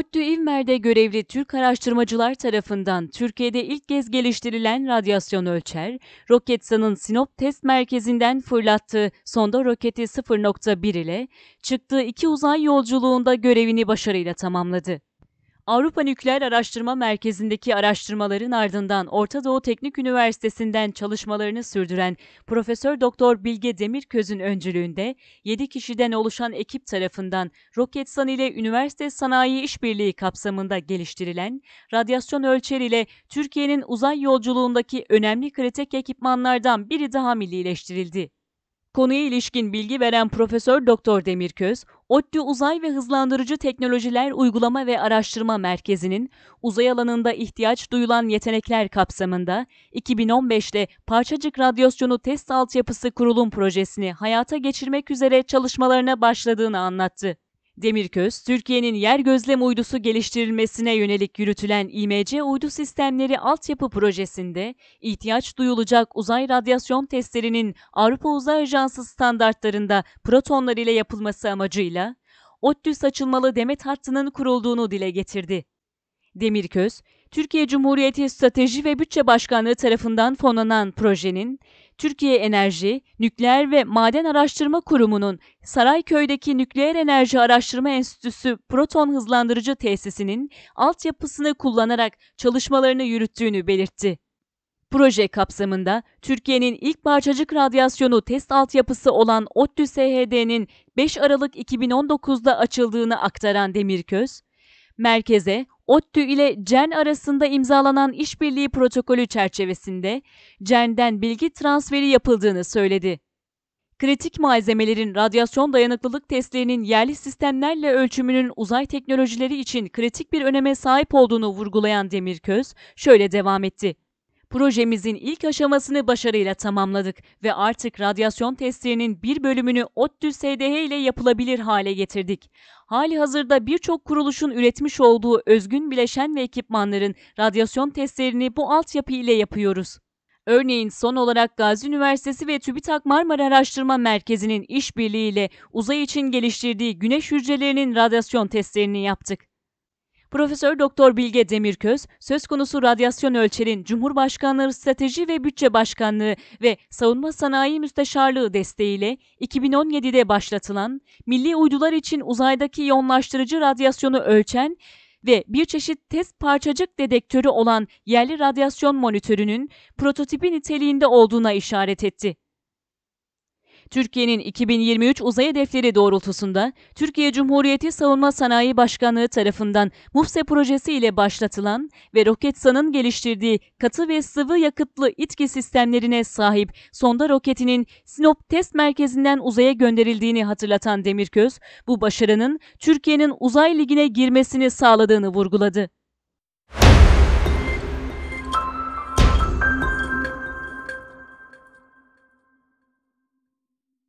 ODTÜ İvmer'de görevli Türk araştırmacılar tarafından Türkiye'de ilk kez geliştirilen radyasyon ölçer, Roketsan'ın Sinop Test Merkezi'nden fırlattığı sonda roketi 0.1 ile çıktığı iki uzay yolculuğunda görevini başarıyla tamamladı. Avrupa Nükleer Araştırma Merkezi'ndeki araştırmaların ardından Orta Doğu Teknik Üniversitesi'nden çalışmalarını sürdüren Profesör Doktor Bilge Demirköz'ün öncülüğünde 7 kişiden oluşan ekip tarafından Roketsan ile üniversite sanayi işbirliği kapsamında geliştirilen radyasyon ölçer ile Türkiye'nin uzay yolculuğundaki önemli kritik ekipmanlardan biri daha millileştirildi. Konuya ilişkin bilgi veren Profesör Doktor Demirköz, ODTÜ Uzay ve Hızlandırıcı Teknolojiler Uygulama ve Araştırma Merkezi'nin uzay alanında ihtiyaç duyulan yetenekler kapsamında 2015'te Parçacık Radyasyonu Test Altyapısı Kurulum Projesini hayata geçirmek üzere çalışmalarına başladığını anlattı. Demirköz, Türkiye'nin yer gözlem uydusu geliştirilmesine yönelik yürütülen İMC uydu sistemleri altyapı projesinde ihtiyaç duyulacak uzay radyasyon testlerinin Avrupa Uzay Ajansı standartlarında protonlar ile yapılması amacıyla ODTÜ saçılmalı demet hattının kurulduğunu dile getirdi. Demirköz, Türkiye Cumhuriyeti Strateji ve Bütçe Başkanlığı tarafından fonlanan projenin Türkiye Enerji, Nükleer ve Maden Araştırma Kurumu'nun Sarayköy'deki Nükleer Enerji Araştırma Enstitüsü Proton Hızlandırıcı Tesisinin altyapısını kullanarak çalışmalarını yürüttüğünü belirtti. Proje kapsamında Türkiye'nin ilk parçacık radyasyonu test altyapısı olan ODTÜ SHD'nin 5 Aralık 2019'da açıldığını aktaran Demirköz, merkeze ODTÜ ile CERN arasında imzalanan işbirliği protokolü çerçevesinde CERN'den bilgi transferi yapıldığını söyledi. Kritik malzemelerin radyasyon dayanıklılık testlerinin yerli sistemlerle ölçümünün uzay teknolojileri için kritik bir öneme sahip olduğunu vurgulayan Demirköz şöyle devam etti. Projemizin ilk aşamasını başarıyla tamamladık ve artık radyasyon testlerinin bir bölümünü ODTÜ SDH ile yapılabilir hale getirdik. Hali hazırda birçok kuruluşun üretmiş olduğu özgün bileşen ve ekipmanların radyasyon testlerini bu altyapı ile yapıyoruz. Örneğin son olarak Gazi Üniversitesi ve TÜBİTAK Marmara Araştırma Merkezi'nin işbirliğiyle uzay için geliştirdiği güneş hücrelerinin radyasyon testlerini yaptık. Profesör Doktor Bilge Demirköz, söz konusu radyasyon ölçerin Cumhurbaşkanlığı Strateji ve Bütçe Başkanlığı ve Savunma Sanayi Müsteşarlığı desteğiyle 2017'de başlatılan Milli Uydular için uzaydaki yoğunlaştırıcı radyasyonu ölçen ve bir çeşit test parçacık dedektörü olan yerli radyasyon monitörünün prototipi niteliğinde olduğuna işaret etti. Türkiye'nin 2023 uzay hedefleri doğrultusunda Türkiye Cumhuriyeti Savunma Sanayi Başkanlığı tarafından MUFSE projesi ile başlatılan ve Roketsan'ın geliştirdiği katı ve sıvı yakıtlı itki sistemlerine sahip sonda roketinin Sinop Test Merkezi'nden uzaya gönderildiğini hatırlatan Demirköz, bu başarının Türkiye'nin uzay ligine girmesini sağladığını vurguladı.